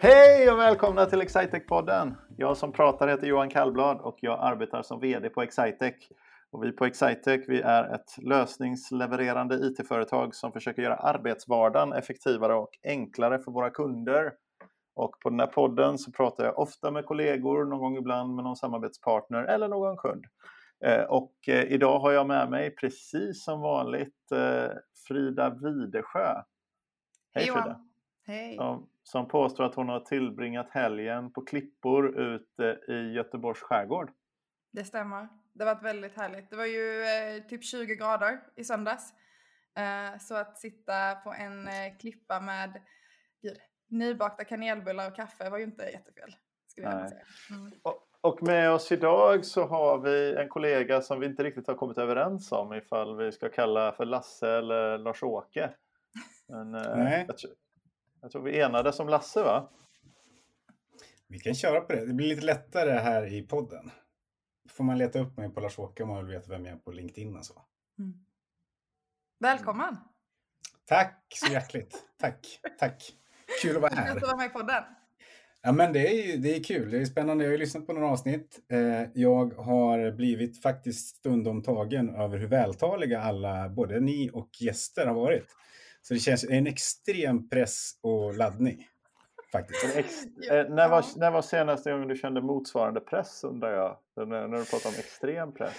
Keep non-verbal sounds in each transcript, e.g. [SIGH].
Hej och välkomna till Excitec-podden! Jag som pratar heter Johan Kallblad och jag arbetar som VD på Excitec. Och vi på Excitec vi är ett lösningslevererande IT-företag som försöker göra arbetsvardagen effektivare och enklare för våra kunder. Och på den här podden så pratar jag ofta med kollegor, någon gång ibland med någon samarbetspartner eller någon kund. Eh, och eh, idag har jag med mig, precis som vanligt, eh, Frida Videsjö. Hej Frida! Hej! Som, som påstår att hon har tillbringat helgen på klippor ute i Göteborgs skärgård. Det stämmer. Det varit väldigt härligt. Det var ju eh, typ 20 grader i söndags. Eh, så att sitta på en eh, klippa med gud, nybakta kanelbullar och kaffe var ju inte jättefel. Skulle jag säga. Mm. Och, och med oss idag så har vi en kollega som vi inte riktigt har kommit överens om ifall vi ska kalla för Lasse eller Lars-Åke. Men eh, Nej. Jag, jag tror vi enades om Lasse va? Vi kan köra på det. Det blir lite lättare här i podden. Får man leta upp mig på Lars-Åke om man vill veta vem jag är på LinkedIn och så. Mm. Välkommen! Tack så hjärtligt. Tack, tack. Kul att vara här. Kul att vara med i podden. Ja, men det är, det är kul. Det är spännande. Jag har ju lyssnat på några avsnitt. Eh, jag har blivit faktiskt stundom tagen över hur vältaliga alla, både ni och gäster har varit. Så det känns en extrem press och laddning. Faktiskt. Ex, [LAUGHS] eh, när, var, när var senaste gången du kände motsvarande press undrar jag? När, när du pratar om extrem press?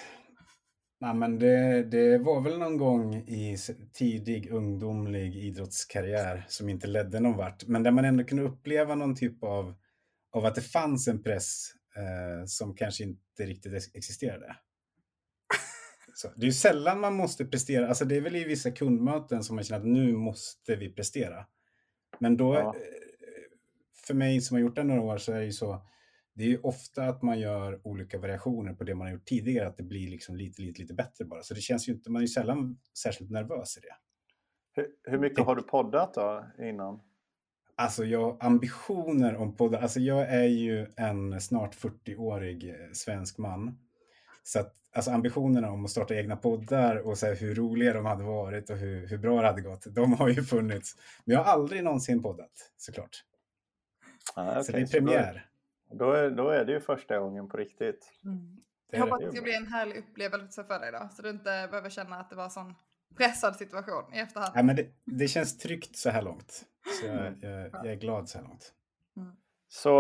Nej, men det, det var väl någon gång i tidig ungdomlig idrottskarriär som inte ledde någon vart. Men där man ändå kunde uppleva någon typ av, av att det fanns en press eh, som kanske inte riktigt existerade. Så, det är sällan man måste prestera. Alltså det är väl i vissa kundmöten som man känner att nu måste vi prestera. Men då, ja. Eh, för mig som har gjort det några år så är det ju så det är ju ofta att man gör olika variationer på det man har gjort tidigare, att det blir liksom lite, lite, lite bättre bara. Så det känns ju inte, man är ju sällan särskilt nervös i det. Hur, hur mycket har du poddat då innan? Alltså jag, ambitioner om poddar, alltså jag är ju en snart 40-årig eh, svensk man. Så att alltså ambitionerna om att starta egna poddar och så hur roliga de hade varit och hur, hur bra det hade gått, de har ju funnits. Men jag har aldrig någonsin poddat, såklart. Ah, okay. Så det är premiär. Då är, då är det ju första gången på riktigt. Mm. Jag hoppas att det ska bli en härlig upplevelse för dig då, så du inte behöver känna att det var en sån pressad situation i efterhand. Ja, men det, det känns tryggt så här långt. Så jag, mm. jag, jag är glad så här långt. Mm. Så,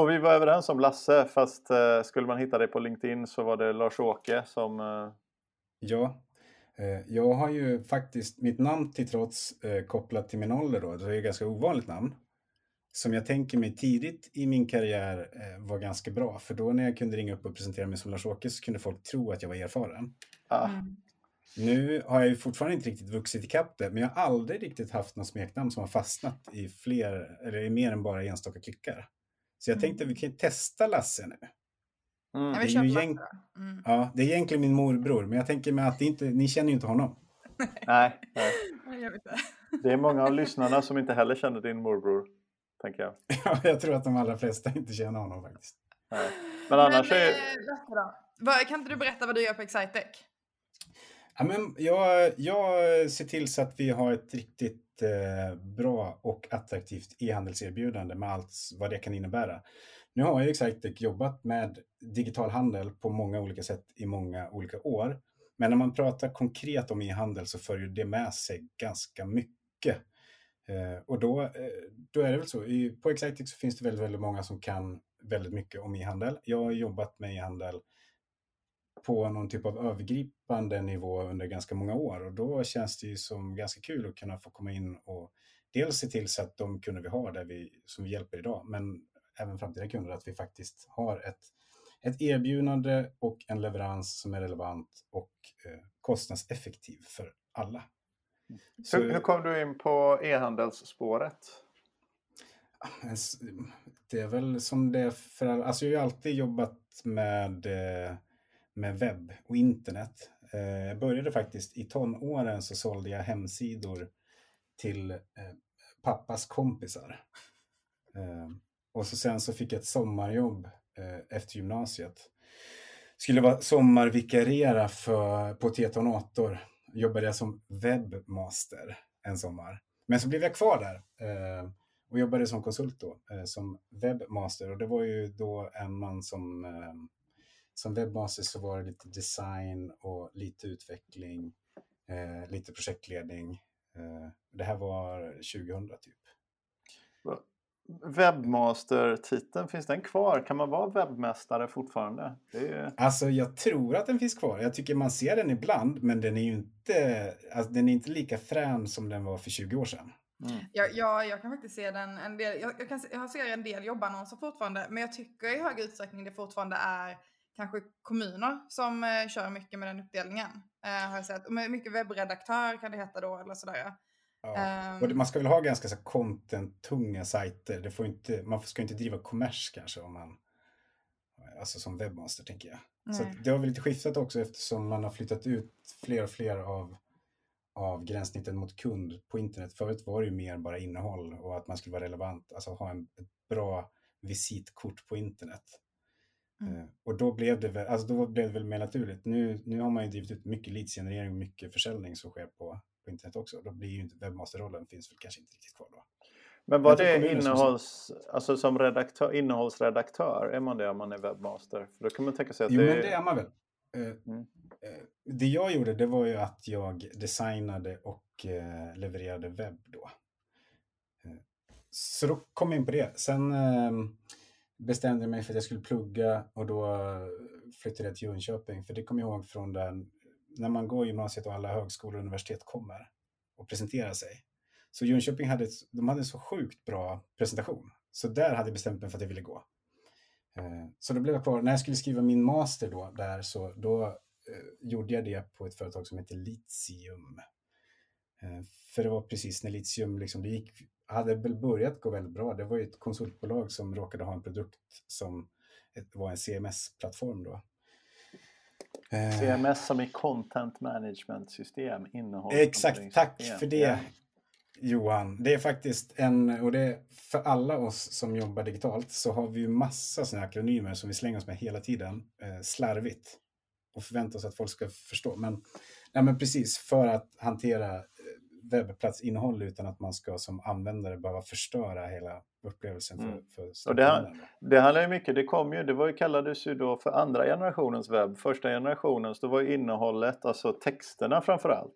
och vi var överens om Lasse, fast uh, skulle man hitta dig på LinkedIn så var det Lars-Åke som... Uh... Ja, uh, jag har ju faktiskt mitt namn till trots kopplat till min ålder då. Det är ett ganska ovanligt namn som jag tänker mig tidigt i min karriär eh, var ganska bra. För då när jag kunde ringa upp och presentera mig som Lars-Åke så kunde folk tro att jag var erfaren. Ah. Mm. Nu har jag ju fortfarande inte riktigt vuxit ikapp det, men jag har aldrig riktigt haft något smeknamn som har fastnat i fler, eller i mer än bara enstaka klickar. Så jag mm. tänkte att vi kan testa Lasse nu. Mm. Det, är ju gäng... mm. ja, det är egentligen min morbror, men jag tänker mig att inte, ni känner ju inte honom. nej, nej. [LAUGHS] Det är många av lyssnarna som inte heller känner din morbror tänker jag. [LAUGHS] Ja, jag tror att de allra flesta inte känner honom faktiskt. Nej. Men annars men, är... Eh, kan inte du berätta vad du gör på Excitec? Ja, men jag, jag ser till så att vi har ett riktigt eh, bra och attraktivt e-handelserbjudande med allt vad det kan innebära. Nu har ju Excitec jobbat med digital handel på många olika sätt i många olika år. Men när man pratar konkret om e-handel så för ju det med sig ganska mycket. Eh, och då, eh, då är det väl så, I, på Excitec så finns det väldigt, väldigt många som kan väldigt mycket om e-handel. Jag har jobbat med e-handel på någon typ av övergripande nivå under ganska många år och då känns det ju som ganska kul att kunna få komma in och dels se till så att de kunder vi har där vi, som vi hjälper idag, men även framtida kunder, att vi faktiskt har ett, ett erbjudande och en leverans som är relevant och eh, kostnadseffektiv för alla. Så, hur, hur kom du in på e-handelsspåret? Det är väl som det är för alla. Alltså jag har alltid jobbat med, eh, med webb och internet. Eh, jag började faktiskt i tonåren så sålde jag hemsidor till eh, pappas kompisar. Eh, och så sen så fick jag ett sommarjobb eh, efter gymnasiet. Skulle vara sommarvikariera för, på Tetonator jobbade jag som webbmaster en sommar. Men så blev jag kvar där. Eh, och jobbade som konsult då, eh, som webbmaster. Och det var ju då en man som, eh, som webbmaster så var det lite design och lite utveckling, eh, lite projektledning. Eh, det här var 2000 typ. Webbmaster-titeln, finns den kvar? Kan man vara webbmästare fortfarande? Är... Alltså jag tror att den finns kvar. Jag tycker man ser den ibland, men den är ju inte, alltså, den är inte lika frän som den var för 20 år sedan. Mm. Ja, ja, jag kan faktiskt se den en del. Jag, jag, kan, jag ser en del jobbannonser fortfarande, men jag tycker i hög utsträckning det fortfarande är kanske kommuner som eh, kör mycket med den uppdelningen. Eh, har jag sett. Mycket webbredaktör kan det heta då eller sådär. Ja. Um, man ska väl ha ganska så content-tunga sajter. Det får inte, man ska inte driva kommers kanske om man, alltså som webbmaster tänker jag. Nej. Så det har väl lite skiftat också eftersom man har flyttat ut fler och fler av av gränssnitten mot kund på internet. Förut var det ju mer bara innehåll och att man skulle vara relevant, alltså ha en, ett bra visitkort på internet. Mm. Uh, och då blev, det väl, alltså då blev det väl mer naturligt. Nu, nu har man ju drivit ut mycket leadsgenerering och mycket försäljning som sker på, på internet också. Då blir ju inte webbmasterrollen finns väl kanske inte riktigt kvar då. Men var det innehålls, som... alltså som redaktör, innehållsredaktör, är man det om man är webbmaster? För då kan man tänka sig att jo, det... men det är man väl. Uh, mm. Eh, det jag gjorde det var ju att jag designade och eh, levererade webb då. Eh, så då kom jag in på det. Sen ehm, bestämde jag mig för att jag skulle plugga och då flyttade jag till Jönköping. För det kommer jag ihåg från den, när man går i gymnasiet och alla högskolor och universitet kommer och presenterar sig. Så Jönköping hade, de hade en så sjukt bra presentation. Så där hade jag bestämt mig för att jag ville gå. Eh, så då blev jag kvar. När jag skulle skriva min master då, där, så då eh, gjorde jag det på ett företag som heter Litium. Eh, för det var precis när Litium liksom, det gick, hade väl börjat gå väldigt bra. Det var ju ett konsultbolag som råkade ha en produkt som var en CMS-plattform då. Eh, CMS som är Content Management System, innehåll. Exakt, tack för det Johan. Det är faktiskt en, och det är för alla oss som jobbar digitalt så har vi ju massa sådana akronymer som vi slänger oss med hela tiden, eh, slarvigt och förvänta oss att folk ska förstå. Men, nej, men precis, för att hantera eh, webbplatsinnehåll utan att man ska som användare behöva förstöra hela upplevelsen för, mm. för och det, det handlar ju mycket, det kom ju, det var ju, kallades ju då för andra generationens webb. Första generationens, då var ju innehållet, alltså texterna framför allt.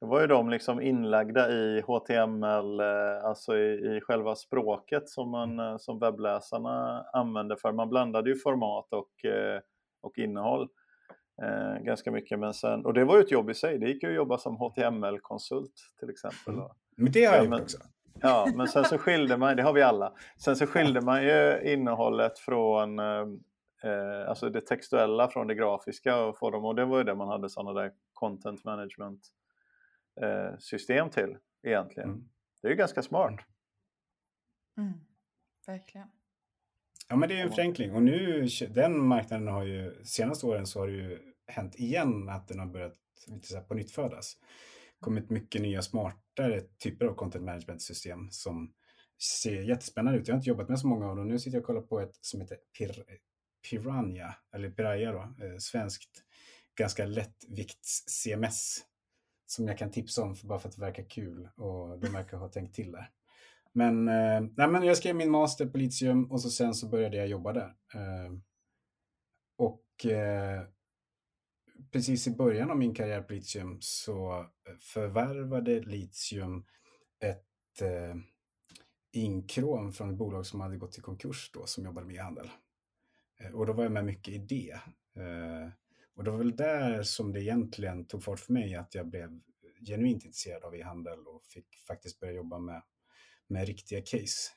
Då var ju de liksom inlagda i HTML, eh, alltså i, i själva språket som, man, mm. Eh, som webbläsarna använde för. Man blandade ju format och, och innehåll eh, ganska mycket. Men sen, och det var ju ett jobb i sig. Det gick ju att jobba som HTML-konsult till exempel. Mm. Men det har jag gjort också. Ja, men sen så [LAUGHS] skilde man, det har vi alla, sen så skilde man ju innehållet från eh, eh, alltså det textuella från det grafiska och få dem, och det var ju det man hade sådana där content management eh, system till egentligen. Mm. Det är ju ganska smart. Mm. Verkligen. Ja, men det är en förenkling och nu den marknaden har ju senaste åren så har det ju hänt igen att den har börjat lite så här på nytt födas. kommit mycket nya smartare typer av content management system som ser jättespännande ut. Jag har inte jobbat med så många av dem. Nu sitter jag och kollar på ett som heter Pir Piranha, eller Piraya då, eh, svenskt ganska lättvikts CMS som jag kan tipsa om för bara för att det verkar kul och de verkar ha tänkt till där. Men, eh, nej, men jag skrev min master på Litium och så sen så började jag jobba där. Eh, och eh, precis i början av min karriär på Litium så förvärvade Litium ett eh, inkrom från ett bolag som hade gått i konkurs då som jobbade med e-handel. Eh, och då var jag med mycket i det. Eh, och det var väl där som det egentligen tog fart för mig att jag blev genuint intresserad av e-handel och fick faktiskt börja jobba med med riktiga case.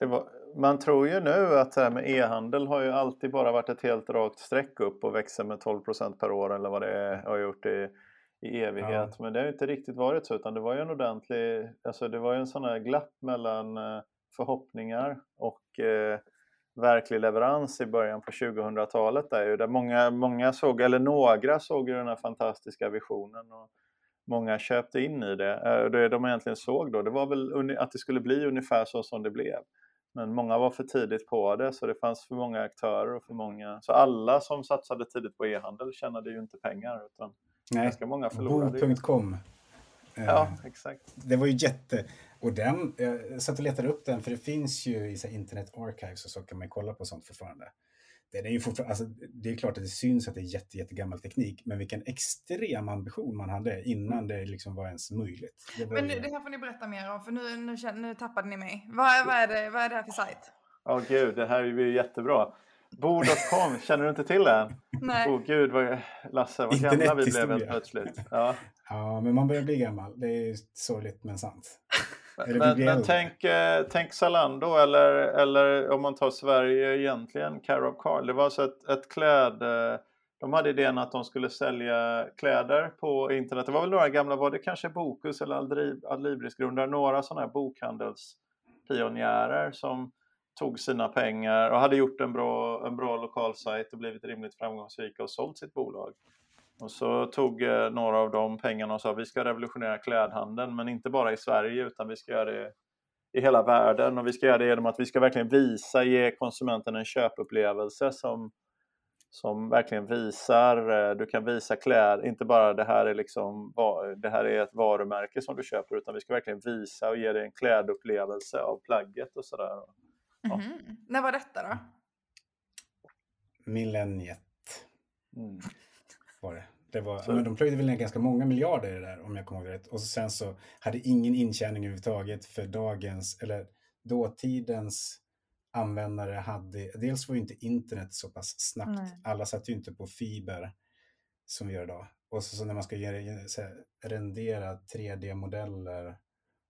Var, man tror ju nu att det här med e-handel har ju alltid bara varit ett helt rakt streck upp och växer med 12% per år eller vad det är, har gjort i, i evighet. Ja. Men det har ju inte riktigt varit så utan det var ju en ordentlig, alltså det var ju en sån här glapp mellan eh, förhoppningar och eh, verklig leverans i början på 2000-talet där ju där många, många såg, eller några såg ju den här fantastiska visionen och många köpte in i det. Eh, det de egentligen såg då, det var väl att det skulle bli ungefär så som det blev. Men många var för tidigt på det så det fanns för många aktörer och för många. Så alla som satsade tidigt på e-handel tjänade ju inte pengar utan Nej. ganska många förlorade. Bo.com Ja, exakt. Det var ju jätte... Och den, jag satt och letade upp den, för det finns ju i Internet Archives och så kan man kolla på sånt fortfarande. Den är ju fortfarande, alltså, det är klart att det syns att det är jätte, jättegammal teknik, men vilken extrem ambition man hade innan det liksom var ens möjligt. Det men ju... det här får ni berätta mer om, för nu, nu, nu tappade ni mig. Vad, vad, är, det, vad är det här för sajt? Åh oh, gud, det här är ju jättebra. Bo.com, [LAUGHS] känner du inte till den? Nej. Åh oh, gud, vad, Lasse, vad gamla vi blev helt plötsligt. Ja. ja, men man börjar bli gammal. Det är sorgligt men sant. [LAUGHS] men, men tänk, eh, tänk Zalando eller, eller om man tar Sverige egentligen, Care of Carl. Det var alltså ett, ett kläd... Eh, de hade idén att de skulle sälja kläder på internet. Det var väl några gamla, var det kanske Bokus eller Adlibris-grundare, några sådana här bokhandelspionjärer som tog sina pengar och hade gjort en bra, en bra lokalsajt och blivit rimligt framgångsrika och sålt sitt bolag. Och så tog eh, några av de pengarna och sa vi ska revolutionera klädhandeln men inte bara i Sverige utan vi ska göra det i hela världen och vi ska göra det genom att vi ska verkligen visa, ge konsumenten en köpupplevelse som, som verkligen visar, eh, du kan visa kläder, inte bara det här är liksom det här är ett varumärke som du köper utan vi ska verkligen visa och ge dig en klädupplevelse av plagget och sådär. Mm -hmm. När var detta då? Millenniet. Mm. Var det. det var, men de plöjde väl ner ganska många miljarder i det där om jag kommer ihåg rätt. Och så sen så hade ingen intjäning överhuvudtaget för dagens, eller dåtidens användare hade, dels var ju inte internet så pass snabbt. Nej. Alla satt ju inte på fiber som vi gör idag. Och så, så när man ska ge, så här, rendera 3D-modeller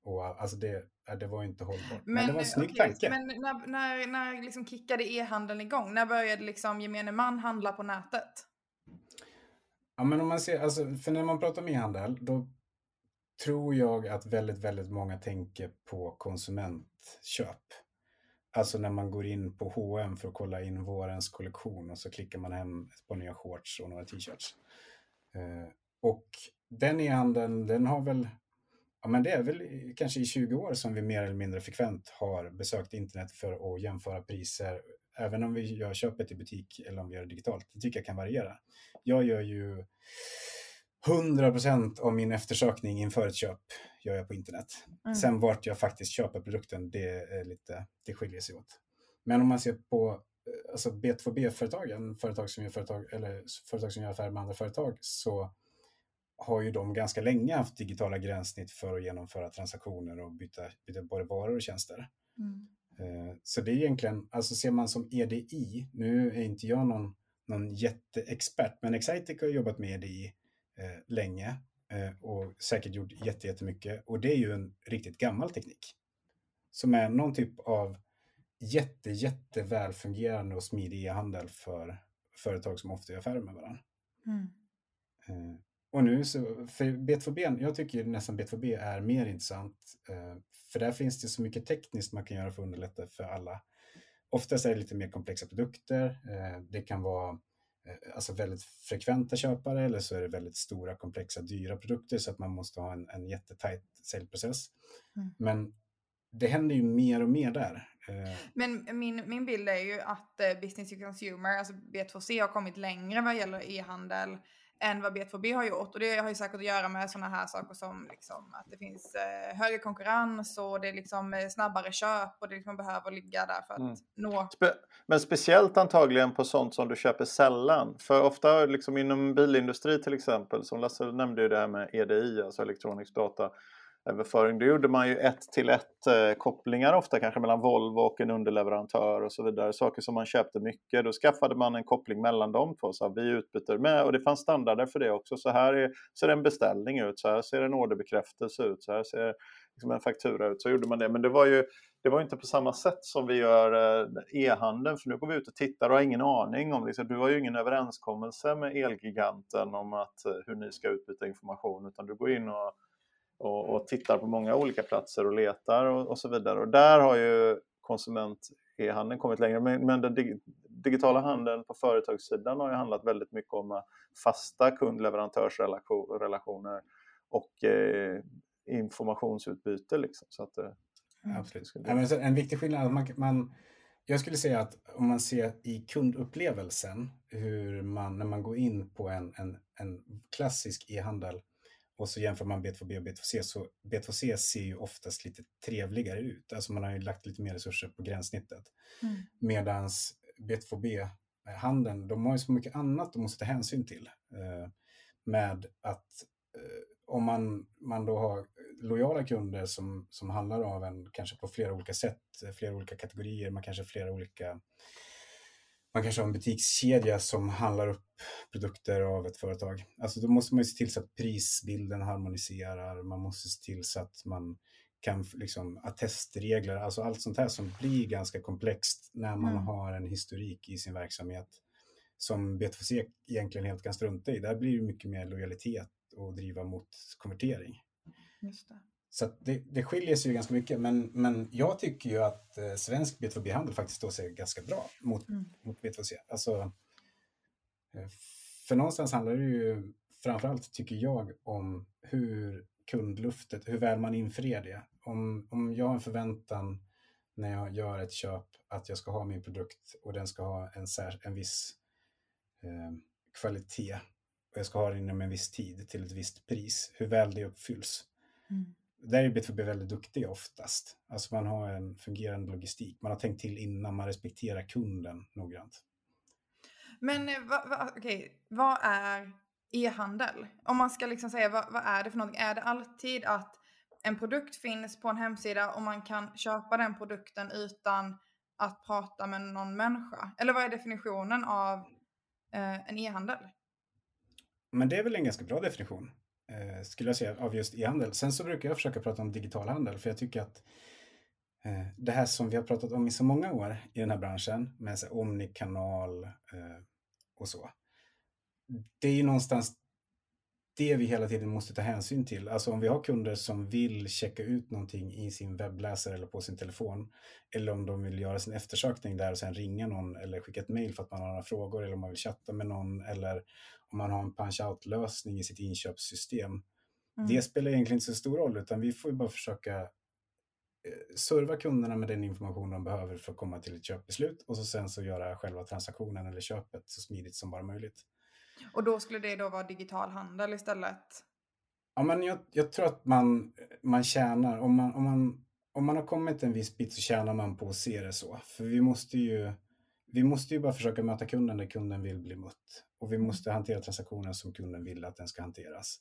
och alltså det, det var inte hållbart. Men, men det var en snygg okay, tanke. Men när, när, när liksom kickade e-handeln igång? När började liksom gemene man handla på nätet? Ja, men om man ser, alltså, för när man pratar om e-handel, då tror jag att väldigt, väldigt många tänker på konsumentköp. Alltså när man går in på H&M för att kolla in vårens kollektion och så klickar man hem ett par nya shorts och några t-shirts. Eh, och den e-handeln, den har väl Ja, men det är väl kanske i 20 år som vi mer eller mindre frekvent har besökt internet för att jämföra priser. Även om vi gör köpet i butik eller om vi gör det digitalt. Det tycker jag kan variera. Jag gör ju 100% av min eftersökning inför ett köp gör jag på internet. Mm. Sen vart jag faktiskt köper produkten, det, är lite, det skiljer sig åt. Men om man ser på alltså B2B-företagen, företag som gör, företag, eller företag som gör affärer med andra företag, så har ju de ganska länge haft digitala gränssnitt för att genomföra transaktioner och byta, byta både varor och tjänster. Mm. Eh, så det är egentligen, alltså ser man som EDI, nu är inte jag någon, någon jätteexpert, men Excitec har jobbat med EDI eh, länge eh, och säkert gjort jättemycket och det är ju en riktigt gammal teknik som är någon typ av jätte, jätte välfungerande och smidig e-handel för företag som ofta gör affärer med varandra. Mm. Eh, och nu så, för B2B, jag tycker nästan B2B är mer intressant. Eh, för där finns det så mycket tekniskt man kan göra för att underlätta för alla. Oftast är det lite mer komplexa produkter. Eh, det kan vara eh, alltså väldigt frekventa köpare eller så är det väldigt stora, komplexa, dyra produkter så att man måste ha en, en jättetajt säljprocess. Mm. Men det händer ju mer och mer där. Men min, min bild är ju att business to consumer, alltså B2C har kommit längre vad gäller e-handel än vad B2B har gjort. Och det har ju säkert att göra med sådana här saker som liksom att det finns eh, högre konkurrens och det är liksom eh, snabbare köp och det liksom behöver ligga där för att mm. nå. Spe men speciellt antagligen på sånt som du köper sällan. För ofta liksom inom bilindustri till exempel, som Lasse nämnde ju det här med EDI, alltså elektronisk data överföring. Då gjorde man ju ett till ett eh, kopplingar ofta kanske mellan Volvo och en underleverantör och så vidare. Saker som man köpte mycket. Då skaffade man en koppling mellan dem. två. Så vi utbyter med och det fanns standarder för det också. Så här är, ser en beställning ut, så här ser en orderbekräftelse ut, så här ser liksom en faktura ut. Så gjorde man det. Men det var ju det var inte på samma sätt som vi gör eh, e-handeln, för nu går vi ut och tittar och har ingen aning om, liksom, du har ju ingen överenskommelse med Elgiganten om att, eh, hur ni ska utbyta information, utan du går in och och, och tittar på många olika platser och letar och, och så vidare. Och där har ju konsument e-handeln kommit längre. Men, men den dig, digitala handeln på företagssidan har ju handlat väldigt mycket om fasta kund-leverantörsrelationer och eh, informationsutbyte. Liksom. Så att, eh, Absolut. Skulle... en viktig skillnad, man, man, jag skulle säga att om man ser i kundupplevelsen hur man, när man går in på en, en, en klassisk e-handel och så jämför man B2B och B2C så B2C ser ju oftast lite trevligare ut. Alltså man har ju lagt lite mer resurser på gränssnittet. Mm. Medan B2B-handeln, de har ju så mycket annat de måste ta hänsyn till. Eh, med att eh, om man, man då har lojala kunder som, som handlar av en kanske på flera olika sätt, flera olika kategorier, man kanske har flera olika man kanske har en butikskedja som handlar upp produkter av ett företag. Alltså då måste man se till så att prisbilden harmoniserar, man måste se till så att man kan liksom attestregler, alltså allt sånt här som blir ganska komplext när man mm. har en historik i sin verksamhet som B2C egentligen helt kan strunta i. Där blir det mycket mer lojalitet och driva mot konvertering. Just det. Så det, det skiljer sig ju ganska mycket, men, men jag tycker ju att eh, svensk B2B-handel faktiskt står sig ganska bra mot, mm. mot B2C. Alltså, eh, för någonstans handlar det ju framförallt, tycker jag, om hur kundluftet, hur väl man infriar det. Om, om jag har en förväntan när jag gör ett köp att jag ska ha min produkt och den ska ha en, en viss eh, kvalitet och jag ska ha den inom en viss tid till ett visst pris, hur väl det uppfylls. Mm där är B2B väldigt duktiga oftast. Alltså man har en fungerande logistik. Man har tänkt till innan, man respekterar kunden noggrant. Men eh, va, va, okay. vad är e-handel? Om man ska liksom säga vad, vad, är det för någonting? Är det alltid att en produkt finns på en hemsida och man kan köpa den produkten utan att prata med någon människa? Eller vad är definitionen av eh, en e-handel? Men det är väl en ganska bra definition eh, skulle jag säga, av just e-handel. Sen så brukar jag försöka prata om digital handel för jag tycker att eh, det här som vi har pratat om i så många år i den här branschen med så omnikanal eh, och så. Det är ju någonstans det vi hela tiden måste ta hänsyn till. Alltså om vi har kunder som vill checka ut någonting i sin webbläsare eller på sin telefon eller om de vill göra sin eftersökning där och sen ringa någon eller skicka ett mejl för att man har några frågor eller om man vill chatta med någon eller om man har en punch-out-lösning i sitt inköpssystem. Mm. Det spelar egentligen inte så stor roll utan vi får bara försöka eh, serva kunderna med den information de behöver för att komma till ett köpbeslut och så sen så göra själva transaktionen eller köpet så smidigt som bara möjligt. Och då skulle det då vara digital handel istället? Ja, men jag, jag tror att man, man tjänar, om man, om, man, om man har kommit en viss bit så tjänar man på att se det så. För vi måste ju, vi måste ju bara försöka möta kunden där kunden vill bli mött. Och vi måste hantera transaktionen som kunden vill att den ska hanteras.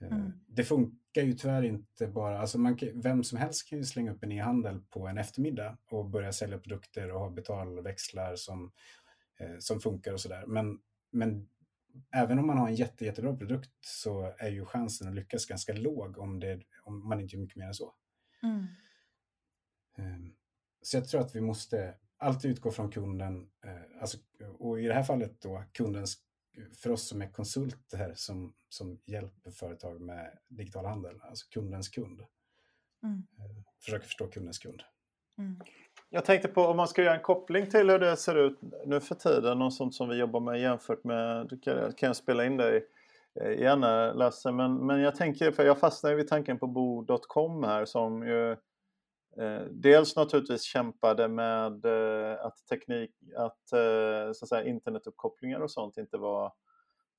Eh, mm. Det funkar ju tyvärr inte bara, alltså man, vem som helst kan ju slänga upp en e-handel på en eftermiddag och börja sälja produkter och ha betalväxlar som, eh, som funkar och sådär. Men men även om man har en jätte, jättebra produkt så är ju chansen att lyckas ganska låg om, det, om man inte gör mycket mer än så. Mm. Ehm, så jag tror att vi måste alltid utgå från kunden, eh, alltså, och i det här fallet då kundens, för oss som är konsulter som, som hjälper företag med digital handel, alltså kundens kund. Mm. Ehm, försöka förstå kundens kund. Mm. Jag tänkte på om man ska göra en koppling till hur det ser ut nu för tiden och sånt som vi jobbar med jämfört med, du kan, kan jag spela in dig eh, gärna Lasse, men, men jag tänker, för jag fastnar vid tanken på bo.com här som ju eh, Eh, dels naturligtvis kämpade med eh, att teknik, att eh, så att säga, internetuppkopplingar och sånt inte var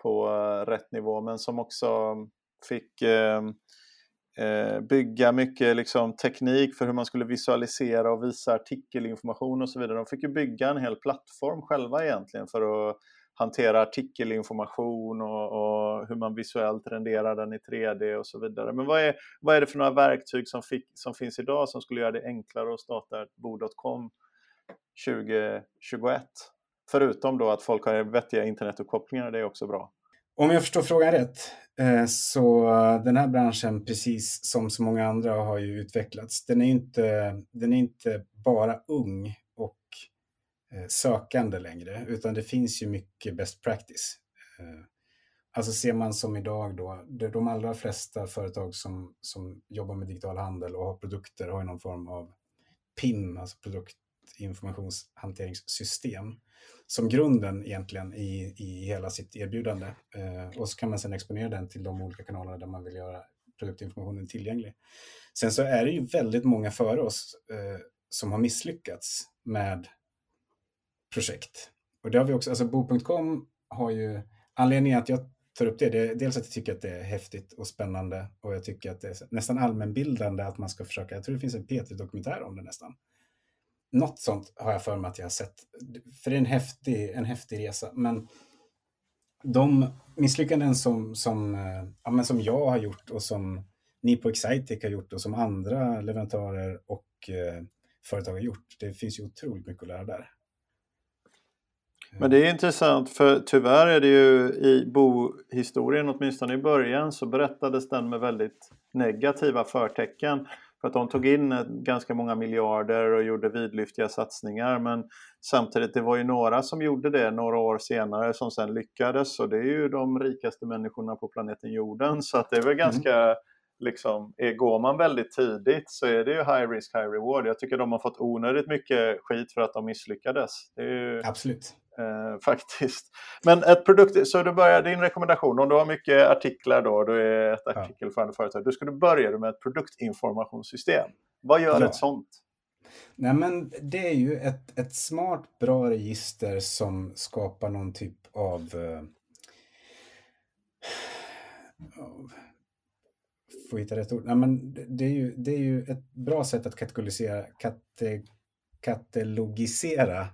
på eh, rätt nivå, men som också fick ehm, eh, bygga mycket liksom, teknik för hur man skulle visualisera och visa artikelinformation och så vidare. De fick ju bygga en hel plattform själva egentligen för att hantera artikelinformation och, och, hur man visuellt renderar den i 3D och så vidare. Men vad är, vad är det för några verktyg som, fick, som finns idag som skulle göra det enklare att starta ett bo.com 2021? Förutom då att folk har vettiga internetuppkopplingar, det är också bra. Om jag förstår frågan rätt, eh, så den här branschen, precis som så många andra, har ju utvecklats. Den är inte, den är inte bara ung Eh, sökande längre, utan det finns ju mycket best practice. Eh, alltså ser man som idag då, de allra flesta företag som, som jobbar med digital handel och har produkter har någon form av PIM, alltså produktinformationshanteringssystem som grunden egentligen i, i hela sitt erbjudande. Eh, och så kan man sedan exponera den till de olika kanalerna där man vill göra produktinformationen tillgänglig. Sen så är det ju väldigt många före oss eh, som har misslyckats med projekt. Och det har vi också, alltså Bo.com har ju, anledningen att jag tar upp det. det. Dels att jag tycker att det är häftigt och spännande och jag tycker att det är nästan allmänbildande att man ska försöka, jag tror det finns en P3-dokumentär om det nästan. Något sånt har jag för mig att jag har sett. För det är en häftig, en häftig resa. Men de misslyckanden som, som, eh, ja, men som jag har gjort och som ni på Excitec har gjort och som andra leverantörer och eh, företag har gjort. Det finns ju otroligt mycket att lära där. Men det är intressant för tyvärr är det ju i bohistorien, åtminstone i början, så berättades den med väldigt negativa förtecken. För att de tog in ganska många miljarder och gjorde vidlyftiga satsningar. Men samtidigt, det var ju några som gjorde det några år senare som sen lyckades. Och det är ju de rikaste människorna på planeten jorden. Så att det är väl mm. ganska mm liksom, är, går man väldigt tidigt så är det ju high risk, high reward. Jag tycker de har fått onödigt mycket skit för att de misslyckades. Ju, Absolut. Eh, [LAUGHS] faktiskt. Men ett produkt, så du börjar din rekommendation, om du har mycket artiklar då, du är ett artikelförande företag, då ska du börja med ett produktinformationssystem. Vad gör ja. ett sånt? Nej men det är ju ett, ett smart, bra register som skapar någon typ av uh, få hitta rätt ord. Nej, men det, är ju, det är ju ett bra sätt att kategorisera, kate, katalogisera eh,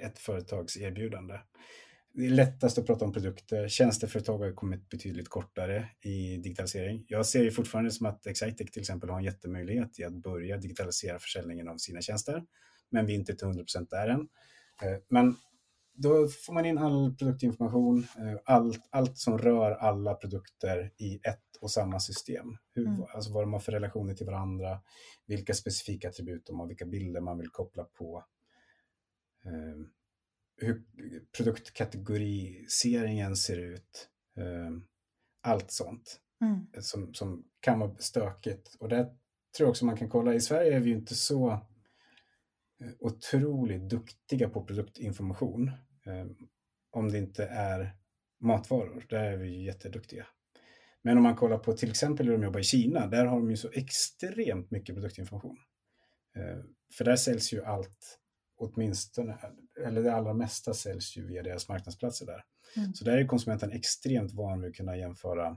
ett företags erbjudande. Det är lättast att prata om produkter. Tjänsteföretag har kommit betydligt kortare i digitalisering. Jag ser ju fortfarande som att Excitec till exempel har en jättemöjlighet i att börja digitalisera försäljningen av sina tjänster. Men vi är inte till 100% där än. Eh, men då får man in all produktinformation, eh, allt, allt som rör alla produkter i ett och samma system. Hur, mm. Alltså vad de har för relationer till varandra, vilka specifika attribut de har, vilka bilder man vill koppla på. Eh, hur produktkategoriseringen ser ut. Eh, allt sånt mm. som, som kan vara stökigt. Och det tror jag också man kan kolla. I Sverige är vi ju inte så otroligt duktiga på produktinformation. Eh, om det inte är matvaror, där är vi jätteduktiga. Men om man kollar på till exempel hur de jobbar i Kina, där har de ju så extremt mycket produktinformation. Eh, för där säljs ju allt, åtminstone, eller det allra mesta säljs ju via deras marknadsplatser där. Mm. Så där är konsumenten extremt van vid att kunna jämföra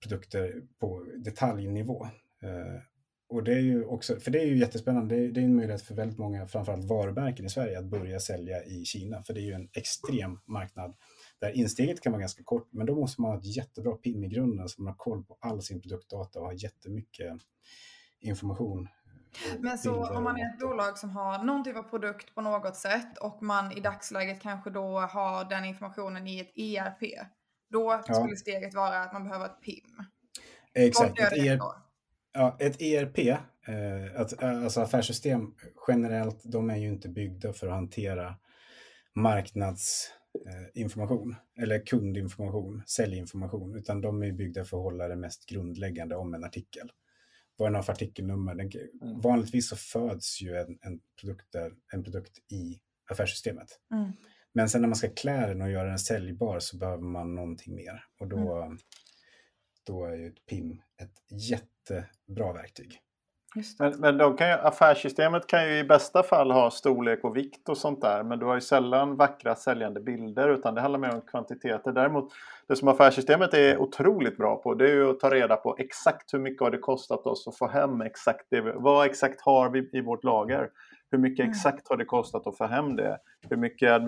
produkter på detaljnivå. Eh, och det är ju också, för det är ju jättespännande, det är, det är en möjlighet för väldigt många, framförallt varumärken i Sverige, att börja sälja i Kina. För det är ju en extrem marknad där insteget kan vara ganska kort, men då måste man ha ett jättebra PIM i grunden så man har koll på all sin produktdata och har jättemycket information. Men så om man är ett bolag som har någon typ av produkt på något sätt och man i dagsläget kanske då har den informationen i ett ERP, då ja. skulle steget vara att man behöver ett PIM. Exakt. Ett ERP, Ja, ett ERP, eh, att, alltså affärssystem generellt, de är ju inte byggda för att hantera marknadsinformation eh, eller kundinformation, säljinformation, utan de är byggda för att hålla det mest grundläggande om en artikel. Vad är för artikelnummer? Den, mm. Vanligtvis så föds ju en, en, produkt där, en produkt i affärssystemet. Mm. Men sen när man ska klä den och göra den säljbar så behöver man någonting mer. Och då, mm. då är ju ett PIM ett jätte jättebra verktyg. Men, men de kan ju, affärssystemet kan ju i bästa fall ha storlek och vikt och sånt där. Men du har ju sällan vackra säljande bilder utan det handlar mer om kvantiteter. Däremot det som affärssystemet är otroligt bra på det är ju att ta reda på exakt hur mycket har det kostat oss att få hem exakt det. Vad exakt har vi i vårt lager? Hur mycket mm. exakt har det kostat att få hem det? Hur mycket,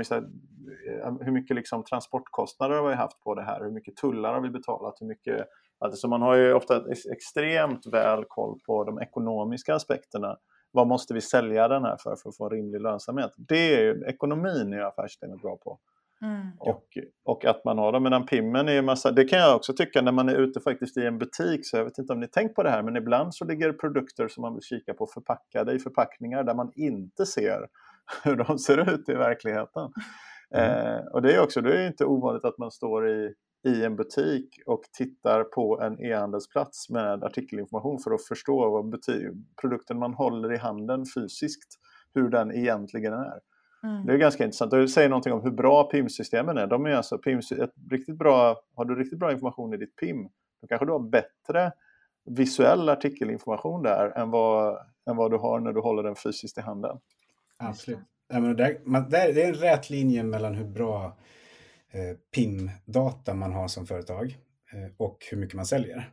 hur mycket liksom transportkostnader har vi haft på det här? Hur mycket tullar har vi betalat? Hur mycket Alltså man har ju ofta extremt väl koll på de ekonomiska aspekterna. Vad måste vi sälja den här för för att få en rimlig lönsamhet? Det är ju, ekonomin är affärssystemet bra på. Mm. Och, och att man har dem. Medan pimmen är ju massa, det kan jag också tycka när man är ute faktiskt i en butik, så jag vet inte om ni tänkt på det här, men ibland så ligger produkter som man vill kika på förpackade i förpackningar där man inte ser [LAUGHS] hur de ser ut i verkligheten. Mm. Eh, och det är också, det är inte ovanligt att man står i i en butik och tittar på en e-handelsplats med artikelinformation för att förstå vad produkten man håller i handen fysiskt, hur den egentligen är. Mm. Det är ganska intressant. Det säger någonting om hur bra PIM-systemen är. De är alltså PIM, ett riktigt bra, har du riktigt bra information i ditt PIM, då kanske du har bättre visuell artikelinformation där än vad, än vad du har när du håller den fysiskt i handen. Absolut. Ja, men där, man, där, det är en rät linje mellan hur bra PIM-data man har som företag eh, och hur mycket man säljer.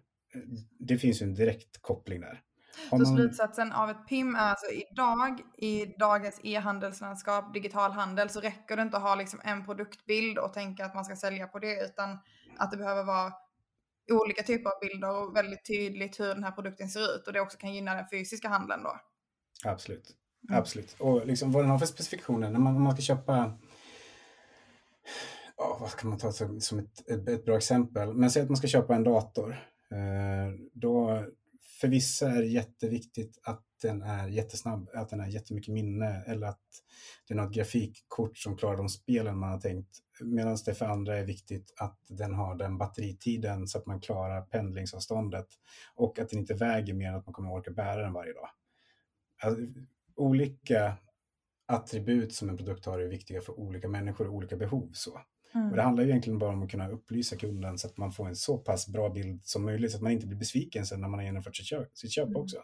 Det finns ju en direkt koppling där. Så man... slutsatsen av ett PIM är alltså idag i dagens e-handelslandskap, digital handel, så räcker det inte att ha liksom en produktbild och tänka att man ska sälja på det, utan att det behöver vara olika typer av bilder och väldigt tydligt hur den här produkten ser ut och det också kan gynna den fysiska handeln då. Absolut. Mm. Absolut. Och liksom vad den har för specifikationer när man, man ska köpa oh, vad kan man ta som ett, ett, ett, bra exempel? Men säg att man ska köpa en dator. Eh, då, för vissa är det jätteviktigt att den är jättesnabb, att den har jättemycket minne eller att den har ett grafikkort som klarar de spelen man har tänkt. Medan det för andra är viktigt att den har den batteritiden så att man klarar pendlingsavståndet och att den inte väger mer än att man kommer orka bära den varje dag. Alltså, olika attribut som en produkt har är viktiga för olika människor och olika behov. Så. Mm. Och det handlar ju egentligen bara om att kunna upplysa kunden så att man får en så pass bra bild som möjligt så att man inte blir besviken sen när man har genomfört sitt köp, sitt köp mm. också.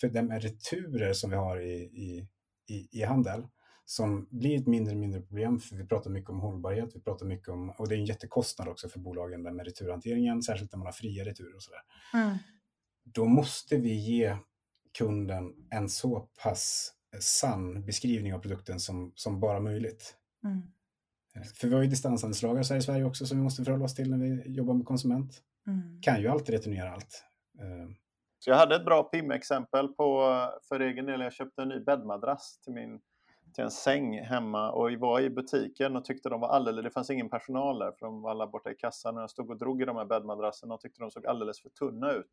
För de returer som vi har i, i, i, i handel som blir ett mindre och mindre problem för vi pratar mycket om hållbarhet, vi pratar mycket om, och det är en jättekostnad också för bolagen där med returhanteringen, särskilt när man har fria returer och sådär. Mm. Då måste vi ge kunden en så pass sann beskrivning av produkten som, som bara möjligt. Mm. För vi har ju distansanslagar i Sverige också som vi måste förhålla oss till när vi jobbar med konsument. Mm. Kan ju alltid returnera allt. Eh, Så jag hade ett bra PIM-exempel på, för egen del. Jag köpte en ny bäddmadrass till, min, till en säng hemma och var i butiken och tyckte de var alldeles, det fanns ingen personal där för de var alla borta i kassan och jag stod och drog i de här bäddmadrasserna och tyckte de såg alldeles för tunna ut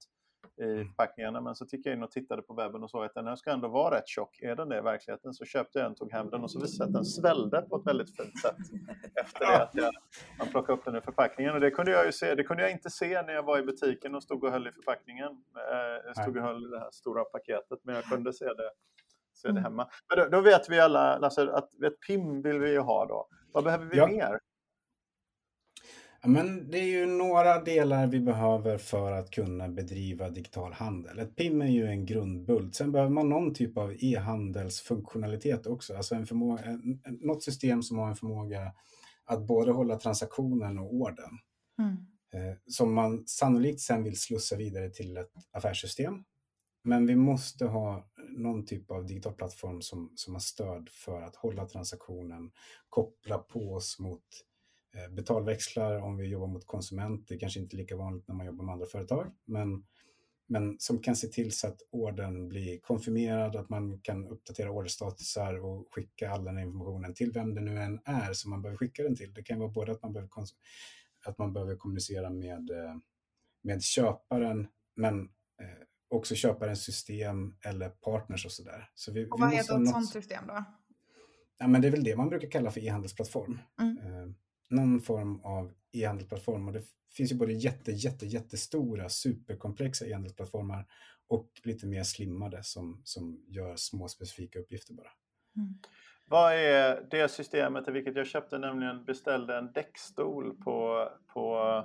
i mm. förpackningarna. Men så gick jag in och tittade på webben och såg att den här ska ändå vara rätt tjock. Är den det i verkligheten? Så köpte jag en, tog hem den och så visade sig att den svällde på ett väldigt fint sätt [LAUGHS] efter det att jag, man plockade upp den ur förpackningen. Och det kunde jag ju se. Det kunde jag inte se när jag var i butiken och stod och höll i förpackningen. Eh, jag stod och höll i det här stora paketet, men jag kunde se det se det mm. hemma. Men då, då vet vi alla, Lasse, att ett PIM vill vi ju ha då. Vad behöver vi ja. mer? Men det är ju några delar vi behöver för att kunna bedriva digital handel. Ett PIM är ju en grundbult. Sen behöver man någon typ av e-handelsfunktionalitet också. Alltså en förmåga, något system som har en förmåga att både hålla transaktionen och orden. Mm. Eh, som man sannolikt sen vill slussa vidare till ett affärssystem. Men vi måste ha någon typ av digital plattform som, som har stöd för att hålla transaktionen, koppla på oss mot betalväxlar om vi jobbar mot konsument. Det är kanske inte lika vanligt när man jobbar med andra företag, men, men som kan se till så att ordern blir konfirmerad, att man kan uppdatera orderstatusar och skicka all den informationen till vem det nu än är som man behöver skicka den till. Det kan vara både att man behöver, att man behöver kommunicera med, eh, med köparen, men eh, också köparens system eller partners och sådär. Så vi, och vad vi heter ett sådant system då? Ja, men det är väl det man brukar kalla för e-handelsplattform. Mm någon form av e-handelsplattform. Och det finns ju både jätte, jätte, jättestora, superkomplexa e-handelsplattformar och lite mer slimmade som, som gör små specifika uppgifter bara. Mm. Vad är det systemet i vilket jag köpte nämligen beställde en däckstol på, på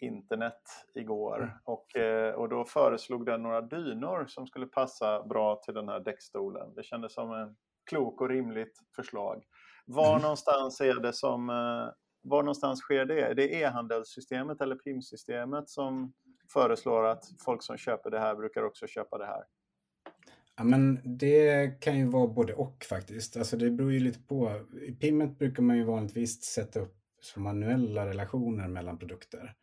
internet igår mm. och, eh, och då föreslog den några dynor som skulle passa bra till den här däckstolen. Det kändes som en klok och rimligt förslag. Var mm. någonstans är det som eh, var någonstans sker det? Är det e-handelssystemet eller PIM-systemet som föreslår att folk som köper det här brukar också köpa det här? Ja, men det kan ju vara både och faktiskt. Alltså det beror ju lite på. I PIMet brukar man ju vanligtvis sätta upp manuella relationer mellan produkter.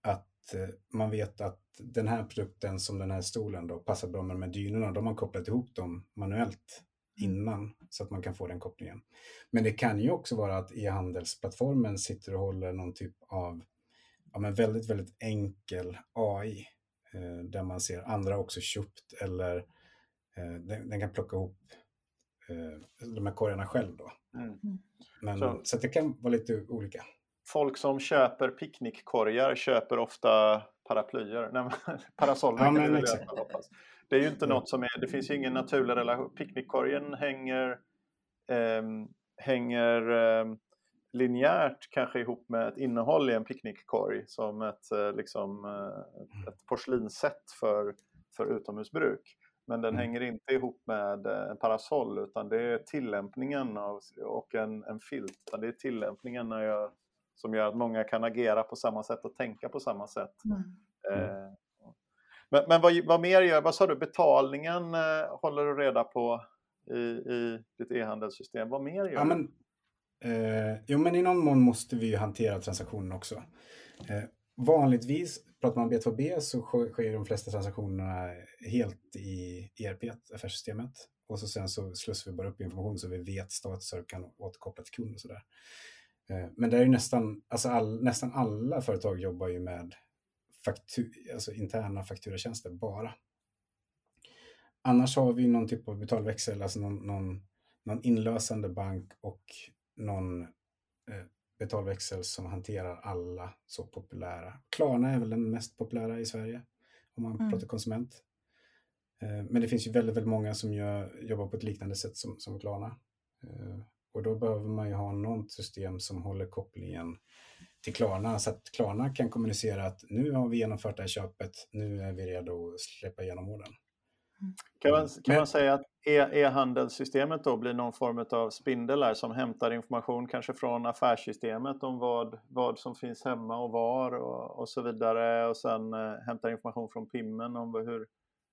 Att eh, man vet att den här produkten som den här stolen då passar bra med de här dynorna. De har kopplat ihop dem manuellt innan så att man kan få den kopplingen. Men det kan ju också vara att e-handelsplattformen sitter och håller någon typ av ja, men väldigt, väldigt enkel AI eh, där man ser andra också köpt eller eh, den, den, kan plocka ihop eh, de här korgarna själv då. Mm. Men, så, så det kan vara lite olika. Folk som köper picknickkorgar köper ofta paraplyer, nej, [LAUGHS] parasoller. Ja, men, exakt. Det är ju inte något som är, det finns ju ingen naturlig relation. Picknickkorgen hänger, eh, hänger eh, linjärt kanske ihop med ett innehåll i en picknickkorg som ett, eh, liksom, eh, ett porslinsset för, för utomhusbruk. Men den mm. hänger inte ihop med eh, en parasoll utan det är tillämpningen av, och en, en filt. Det är tillämpningen när jag som gör att många kan agera på samma sätt och tänka på samma sätt. Mm. Eh, men, men vad, vad, mer gör, vad sa du, betalningen eh, håller du reda på i, i ditt e-handelssystem? Vad mer gör ja, men, eh, Jo, men i någon mån måste vi ju hantera transaktionen också. Eh, vanligtvis, pratar man B2B så sker de flesta transaktionerna helt i ERP, affärssystemet. Och så sen så slussar vi bara upp information så vi vet statusar och kan återkoppla till kund och sådär. Eh, men det är ju nästan, alltså all, nästan alla företag jobbar ju med faktur, alltså interna fakturatjänster bara. Annars har vi någon typ av betalväxel, alltså någon, någon, någon inlösande bank och någon eh, betalväxel som hanterar alla så populära. Klarna är väl den mest populära i Sverige om man mm. pratar konsument. Eh, men det finns ju väldigt, väldigt många som gör, jobbar på ett liknande sätt som, som Klarna. Eh, och då behöver man ju ha något system som håller kopplingen till Klarna så att Klarna kan kommunicera att nu har vi genomfört det här köpet, nu är vi redo att släppa igenom orden. Kan man, kan Men, man säga att e- e-handelssystemet då blir någon form av spindel som hämtar information kanske från affärssystemet om vad, vad som finns hemma och var och, och så vidare och sen eh, hämtar information från PIMmen om hur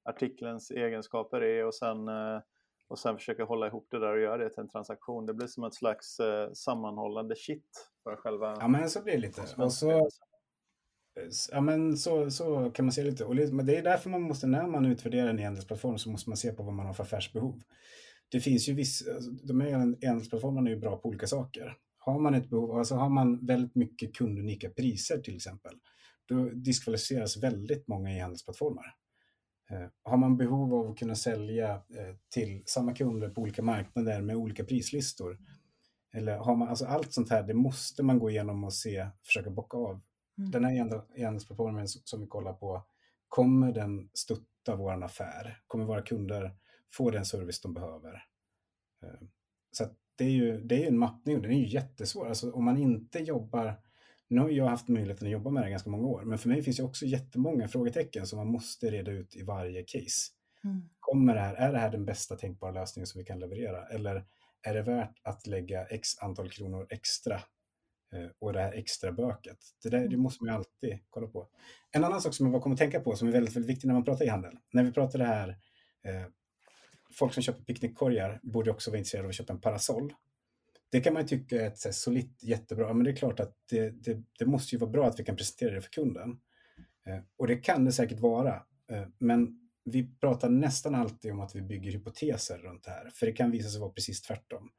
artikelns egenskaper är och sen eh, och sen försöka hålla ihop det där och göra det till en transaktion. Det blir som ett slags eh, sammanhållande shit för själva... Ja, men så blir det lite. Och så, ja, men så, så kan man se lite. Och det är därför man måste, när man utvärderar en e-handelsplattform, så måste man se på vad man har för affärsbehov. Det finns ju vissa, alltså, de här e-handelsplattformarna är ju bra på olika saker. Har man ett behov, alltså har man väldigt mycket kundunika priser till exempel, då diskvalificeras väldigt många e-handelsplattformar. Eh, har man behov av att kunna sälja eh, till samma kunder på olika marknader med olika prislistor, eller har man, alltså allt sånt här, det måste man gå igenom och se, försöka bocka av. Mm. Den här e-handelsplattformen som vi kollar på, kommer den stötta vår affär? Kommer våra kunder få den service de behöver? Eh, så det är ju det är en mappning och den är ju jättesvår. Alltså om man inte jobbar nu har jag haft möjligheten att jobba med det ganska många år, men för mig finns det också jättemånga frågetecken som man måste reda ut i varje case. Mm. Kommer det här, är det här den bästa tänkbara lösningen som vi kan leverera? Eller är det värt att lägga x antal kronor extra eh, och det här extra böket? Det, där, det mm. måste man ju alltid kolla på. En annan sak som jag bara kommer att tänka på som är väldigt, väldigt viktig när man pratar e-handel. När vi pratar det här, eh, folk som köper picknickkorgar borde också vara intresserade av att köpa en parasoll det kan man tycka är ett så solitt jättebra, men det är klart att det, det, det, måste ju vara bra att vi kan presentera det för kunden. Eh, och det kan det säkert vara, eh, men vi pratar nästan alltid om att vi bygger hypoteser runt det här, för det kan visa sig vara precis tvärtom.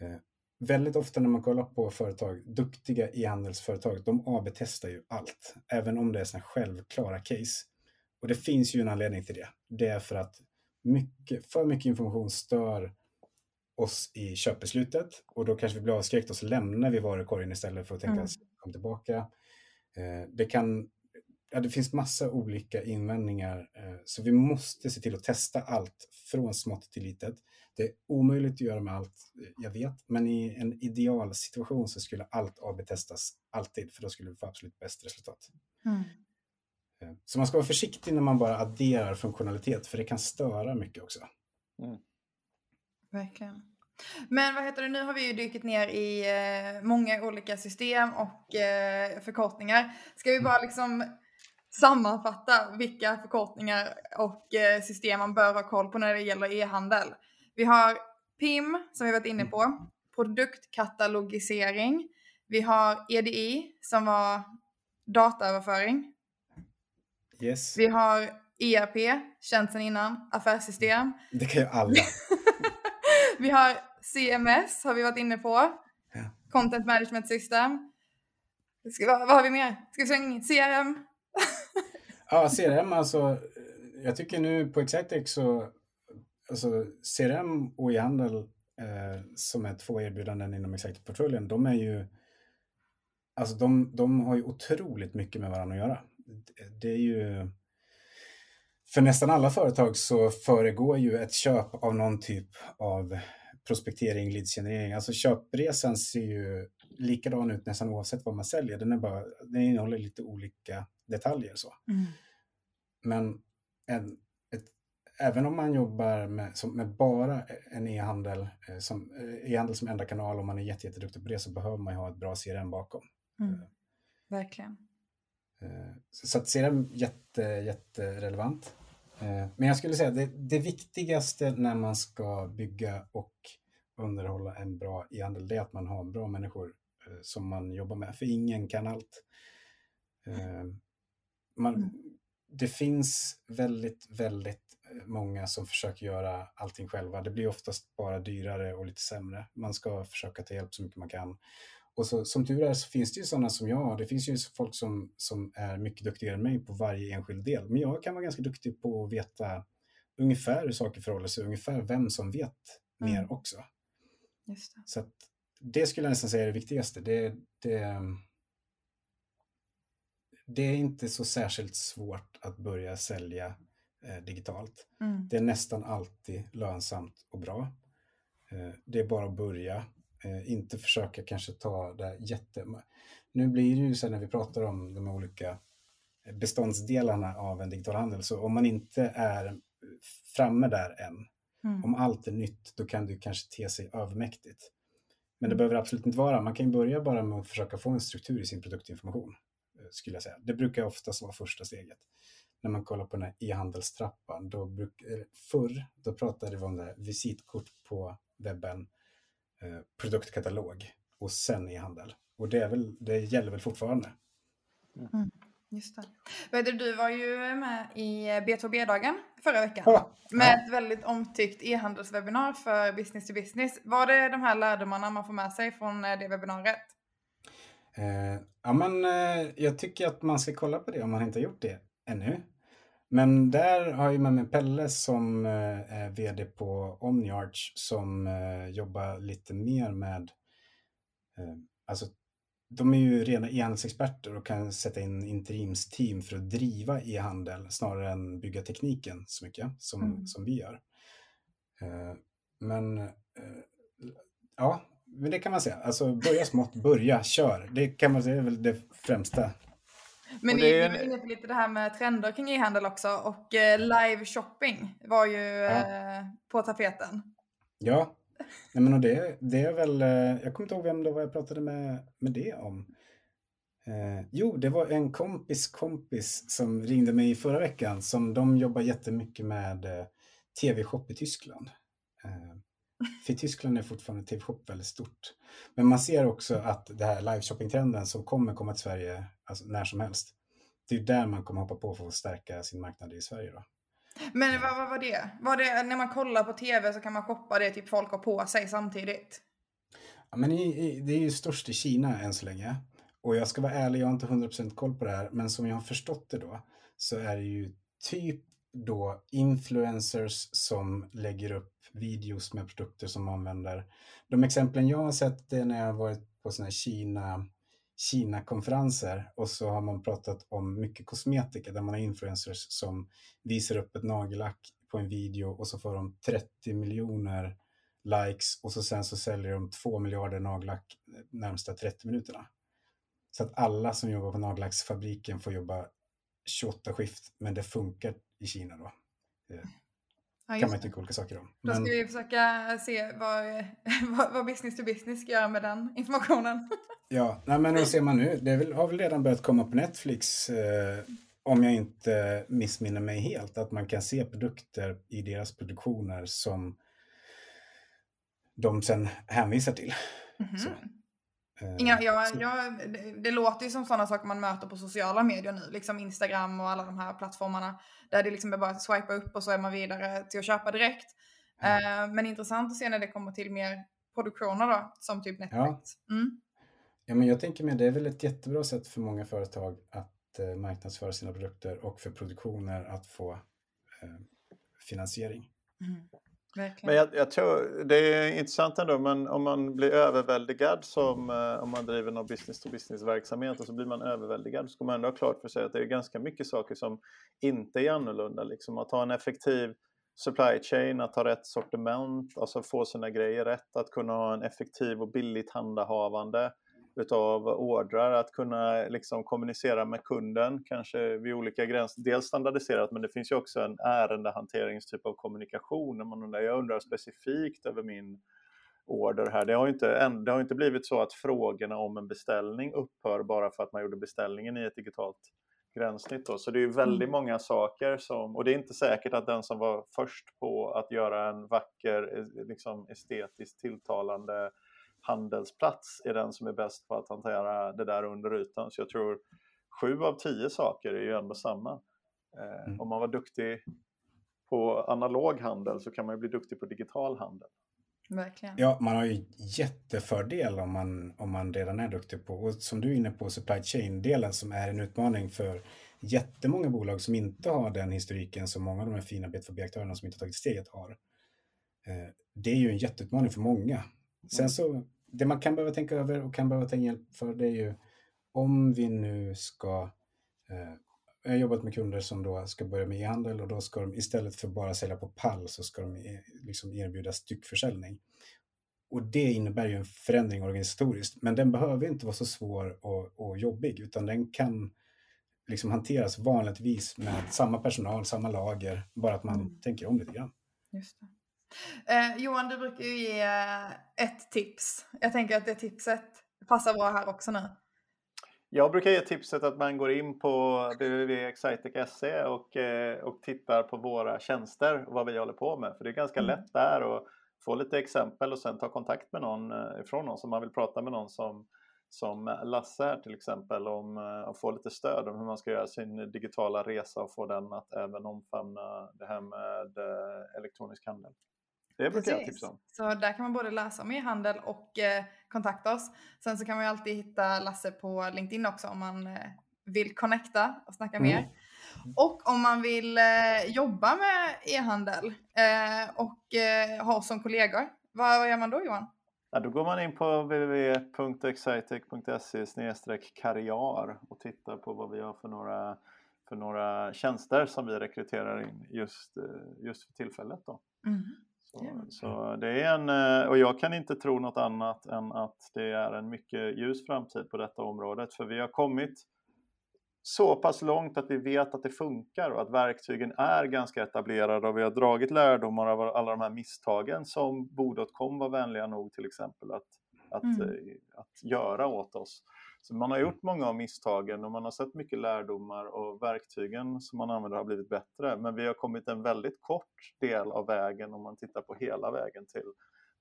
Eh, väldigt ofta när man kollar på företag, duktiga e-handelsföretag, de AB-testar ju allt, även om det är såna självklara case. Och det finns ju en anledning till det. Det är för att mycket, för mycket information stör oss i köpbeslutet och då kanske vi blir avskräckta och så lämnar vi varukorgen istället för att tänka mm. kom tillbaka. Eh, det kan ja, det finns massa olika invändningar eh, så vi måste se till att testa allt från smått till litet. Det är omöjligt att göra med allt, eh, jag vet, men i en idealsituation så skulle allt AB-testas alltid för då skulle vi få absolut bäst resultat. Mm. Så man ska vara försiktig när man bara adderar funktionalitet för det kan störa mycket också. Mm. Verkligen. Men vad heter det, nu har vi ju dykt ner i eh, många olika system och eh, förkortningar. Ska vi bara liksom sammanfatta vilka förkortningar och eh, system man bör ha koll på när det gäller e-handel? Vi har PIM som vi varit inne på, produktkatalogisering. Vi har EDI som var dataöverföring. Yes. Vi har ERP, känt sedan innan, affärssystem. Det kan ju alla. [LAUGHS] vi har CMS har vi varit inne på. Ja. Content Management System. Ska, vad, vad har vi mer? Ska vi slänga in CRM? [LAUGHS] ja, CRM alltså. Jag tycker nu på Excitec så alltså CRM och e-handel eh, som är två erbjudanden inom Excitec-portföljen, de är ju Alltså de, de har ju otroligt mycket med varandra att göra. Det är ju för nästan alla företag så föregår ju ett köp av någon typ av prospektering, leadsgenerering. Alltså köpresan ser ju likadan ut nästan oavsett vad man säljer. Den, är bara, den innehåller lite olika detaljer. så. Mm. Men en, ett, även om man jobbar med, som, med bara en e-handel eh, som, eh, e-handel som enda kanal och man är jätteduktig på det så behöver man ju ha ett bra CRM bakom. Mm. Verkligen. Så att är jätte, jätterelevant. Men jag skulle säga det, det viktigaste när man ska bygga och underhålla en bra e-handel, det är att man har bra människor som man jobbar med. För ingen kan allt. Man, mm. Det finns väldigt, väldigt många som försöker göra allting själva. Det blir oftast bara dyrare och lite sämre. Man ska försöka ta hjälp så mycket man kan. Och så, som tur är så finns det ju sådana som jag. Det finns ju folk som, som är mycket duktigare än mig på varje enskild del. Men jag kan vara ganska duktig på att veta ungefär hur saker förhåller sig, ungefär vem som vet mm. mer också. Just det. Så det skulle jag nästan säga är det viktigaste. Det, det, det är inte så särskilt svårt att börja sälja eh, digitalt. Mm. Det är nästan alltid lönsamt och bra. Eh, det är bara att börja. Eh, inte försöka kanske ta det jätte... Nu blir det ju så när vi pratar om de olika beståndsdelarna av en digital handel, så om man inte är framme där än, mm. om allt är nytt, då kan det kanske te sig övermäktigt. Men det mm. behöver absolut inte vara. Man kan börja bara med att försöka få en struktur i sin produktinformation, eh, skulle jag säga. Det brukar oftast vara första steget. När man kollar på den här e-handelstrappan, då bruk, förr, då pratade vi om det här visitkort på webben, produktkatalog och sen e-handel. Och det, är väl, det gäller väl fortfarande. Mm. Just det. du, du var ju med i B2B-dagen förra veckan ja. med ja. ett väldigt omtyckt e-handelswebinar för business to business. Var det de här lärdomarna man får med sig från eh, det webbinariet? Eh, ja, men eh, jag tycker att man ska kolla på det om man inte har gjort det ännu. Men där har jag med mig Pelle som eh, är vd på OmniArch som eh, jobbar lite mer med eh, alltså de är ju rena e-handelsexperter och kan sätta in interimsteam för att driva e-handel snarare än bygga tekniken så mycket som, mm. som vi gör. Men ja, men det kan man säga. Alltså börja smått, börja, kör. Det kan man säga är väl det främsta. Men ni är inne på lite det här med trender kring e-handel också och eh, live shopping var ju ja. eh, på tapeten. Ja, Nej, men det, det är väl, eh, jag kommer inte ihåg vem det var jag pratade med, med det om. Eh, jo, det var en kompis kompis som ringde mig förra veckan som de jobbar jättemycket med eh, tv-shop i Tyskland. För i Tyskland är fortfarande tv-shop väldigt stort. Men man ser också att det här live-shopping-trenden som kommer komma till Sverige alltså när som helst. Det är där man kommer hoppa på för att stärka sin marknad i Sverige. Då. Men vad, vad var det? Var det när man kollar på tv så kan man shoppa det typ folk har på sig samtidigt? Ja, men i, i, det är ju störst i Kina än så länge. Och jag ska vara ärlig, jag har inte 100% koll på det här, men som jag har förstått det då så är det ju typ då influencers som lägger upp videos med produkter som använder. De exemplen jag har sett det är när jag har varit på sådana här Kina Kina-konferenser och så har man pratat om mycket kosmetika där man har influencers som visar upp ett nagellack på en video och så får de 30 miljoner likes och så sen så säljer de 2 miljarder nagellack närmsta 30 minuterna. Så att alla som jobbar på nagellacksfabriken får jobba 28 skift, men det funkar i Kina då. Eh, Ja, kan man tycka olika saker om. Då ska men... vi försöka se vad, [LAUGHS] vad, vad, business to business ska göra med den informationen. [LAUGHS] ja, nej, men vad ser man nu? Det väl, har väl redan börjat komma på Netflix, eh, om jag inte missminner mig helt, att man kan se produkter i deras produktioner som de sen hänvisar till. Mm -hmm. Eh, Inga, jag, jag, det, låter ju som sådana saker man möter på sociala medier nu, liksom Instagram och alla de här plattformarna. Där det liksom är bara att swipa upp och så är man vidare till att köpa direkt. Mm. Men intressant att se när det kommer till mer produktioner då, som typ Netflix. Ja. Mm. ja, men jag tänker med det är väl ett jättebra sätt för många företag att uh, marknadsföra sina produkter och för produktioner att få uh, finansiering. Mm. Men jag, jag, tror det är intressant ändå, men om man blir överväldigad som eh, om man driver någon business to business verksamhet och så blir man överväldigad så ska man ändå ha klart för sig att det är ganska mycket saker som inte är annorlunda. Liksom att ha en effektiv supply chain, att ha rätt sortiment, alltså få sina grejer rätt, att kunna ha en effektiv och billigt handhavande utav ordrar, att kunna liksom kommunicera med kunden, kanske vid olika gränser. Dels standardiserat, men det finns ju också en ärendehanteringstyp av kommunikation. Man undrar, jag undrar specifikt över min order här. Det har, inte, det har inte blivit så att frågorna om en beställning upphör bara för att man gjorde beställningen i ett digitalt gränssnitt. Då. Så det är väldigt mm. många saker som, och det är inte säkert att den som var först på att göra en vacker, eh, liksom estetiskt tilltalande handelsplats är den som är bäst på att hantera det där under ytan. Så jag tror sju av tio saker är ju ändå samma. Eh, mm. Om man var duktig på analog handel så kan man ju bli duktig på digital handel. Verkligen. Ja, man har ju jättefördel om man, om man redan är duktig på, och som du är inne på, supply chain-delen som är en utmaning för jättemånga bolag som inte har den historiken som många av de här fina B2B-aktörerna som inte tagit steget har. Eh, det är ju en jätteutmaning för många. Sen mm. så, det man kan behöva tänka över och kan behöva ta hjälp för det är ju om vi nu ska eh, jag har jobbat med kunder som då ska börja med e-handel och då ska de istället för bara sälja på pall så ska de e, liksom erbjuda styckförsäljning. Och det innebär ju en förändring organisatoriskt, men den behöver inte vara så svår och, och jobbig utan den kan liksom hanteras vanligtvis med samma personal, samma lager, bara att man mm. tänker om lite grann. Just [LAUGHS] eh, Johan, du brukar ju ge ett tips. Jag tänker att det tipset passar bra här också nu. Jag brukar ge tipset att man går in på www.excitec.se och, eh, och tittar på våra tjänster och vad vi håller på med. För det är ganska mm. lätt där att få lite exempel och sen ta kontakt med någon eh, ifrån någon som man vill prata med någon som, som Lasse här till exempel om eh, att få lite stöd om hur man ska göra sin digitala resa och få den att även omfamna det här med elektronisk handel. Det brukar jag tipsa om. Så där kan man både läsa om e-handel och eh, kontakta oss. Sen så kan man ju alltid hitta Lasse på LinkedIn också om man eh, vill connecta och snacka mm. mer. Och om man vill eh, jobba med e-handel eh, och eh, ha oss som kollegor, vad, vad gör man då Johan? Ja, då går man in på www.excitec.se karriär och tittar på vad vi har för några, för några tjänster som vi rekryterar in just, eh, just för tillfället. Då. Mm. Så, det är en, eh, och jag kan inte tro något annat än att det är en mycket ljus framtid på detta området. För vi har kommit så pass långt att vi vet att det funkar och att verktygen är ganska etablerade och vi har dragit lärdomar av alla de här misstagen som Bo.com var vänliga nog till exempel att, att, mm. Eh, att göra åt oss. Så man har gjort många av misstagen och man har sett mycket lärdomar och verktygen som man använder har blivit bättre. Men vi har kommit en väldigt kort del av vägen om man tittar på hela vägen till,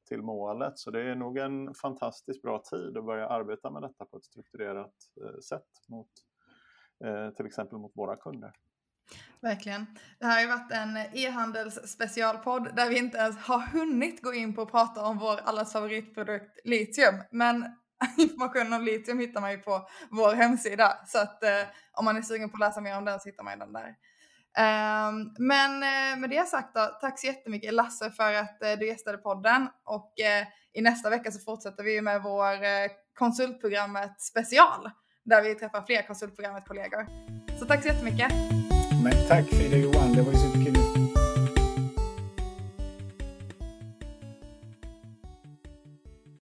till målet. Så det är nog en fantastiskt bra tid att börja arbeta med detta på ett strukturerat eh, sätt mot eh, till exempel mot våra kunder. Verkligen. Det här har ju varit en e-handels specialpodd där vi inte ens har hunnit gå in på att prata om vår allas favoritprodukt litium. Men [LAUGHS] information om litium hittar man ju på vår hemsida. Så att eh, om man är sugen på att läsa mer om den så hittar man den där. Um, men eh, med det sagt då, tack så jättemycket Lasse för att eh, du gästade podden och eh, i nästa vecka så fortsätter vi med vår eh, konsultprogrammet special där vi träffar fler konsultprogrammet kollegor. Så tack så jättemycket. Men tack Frida Johan, det var ju superkul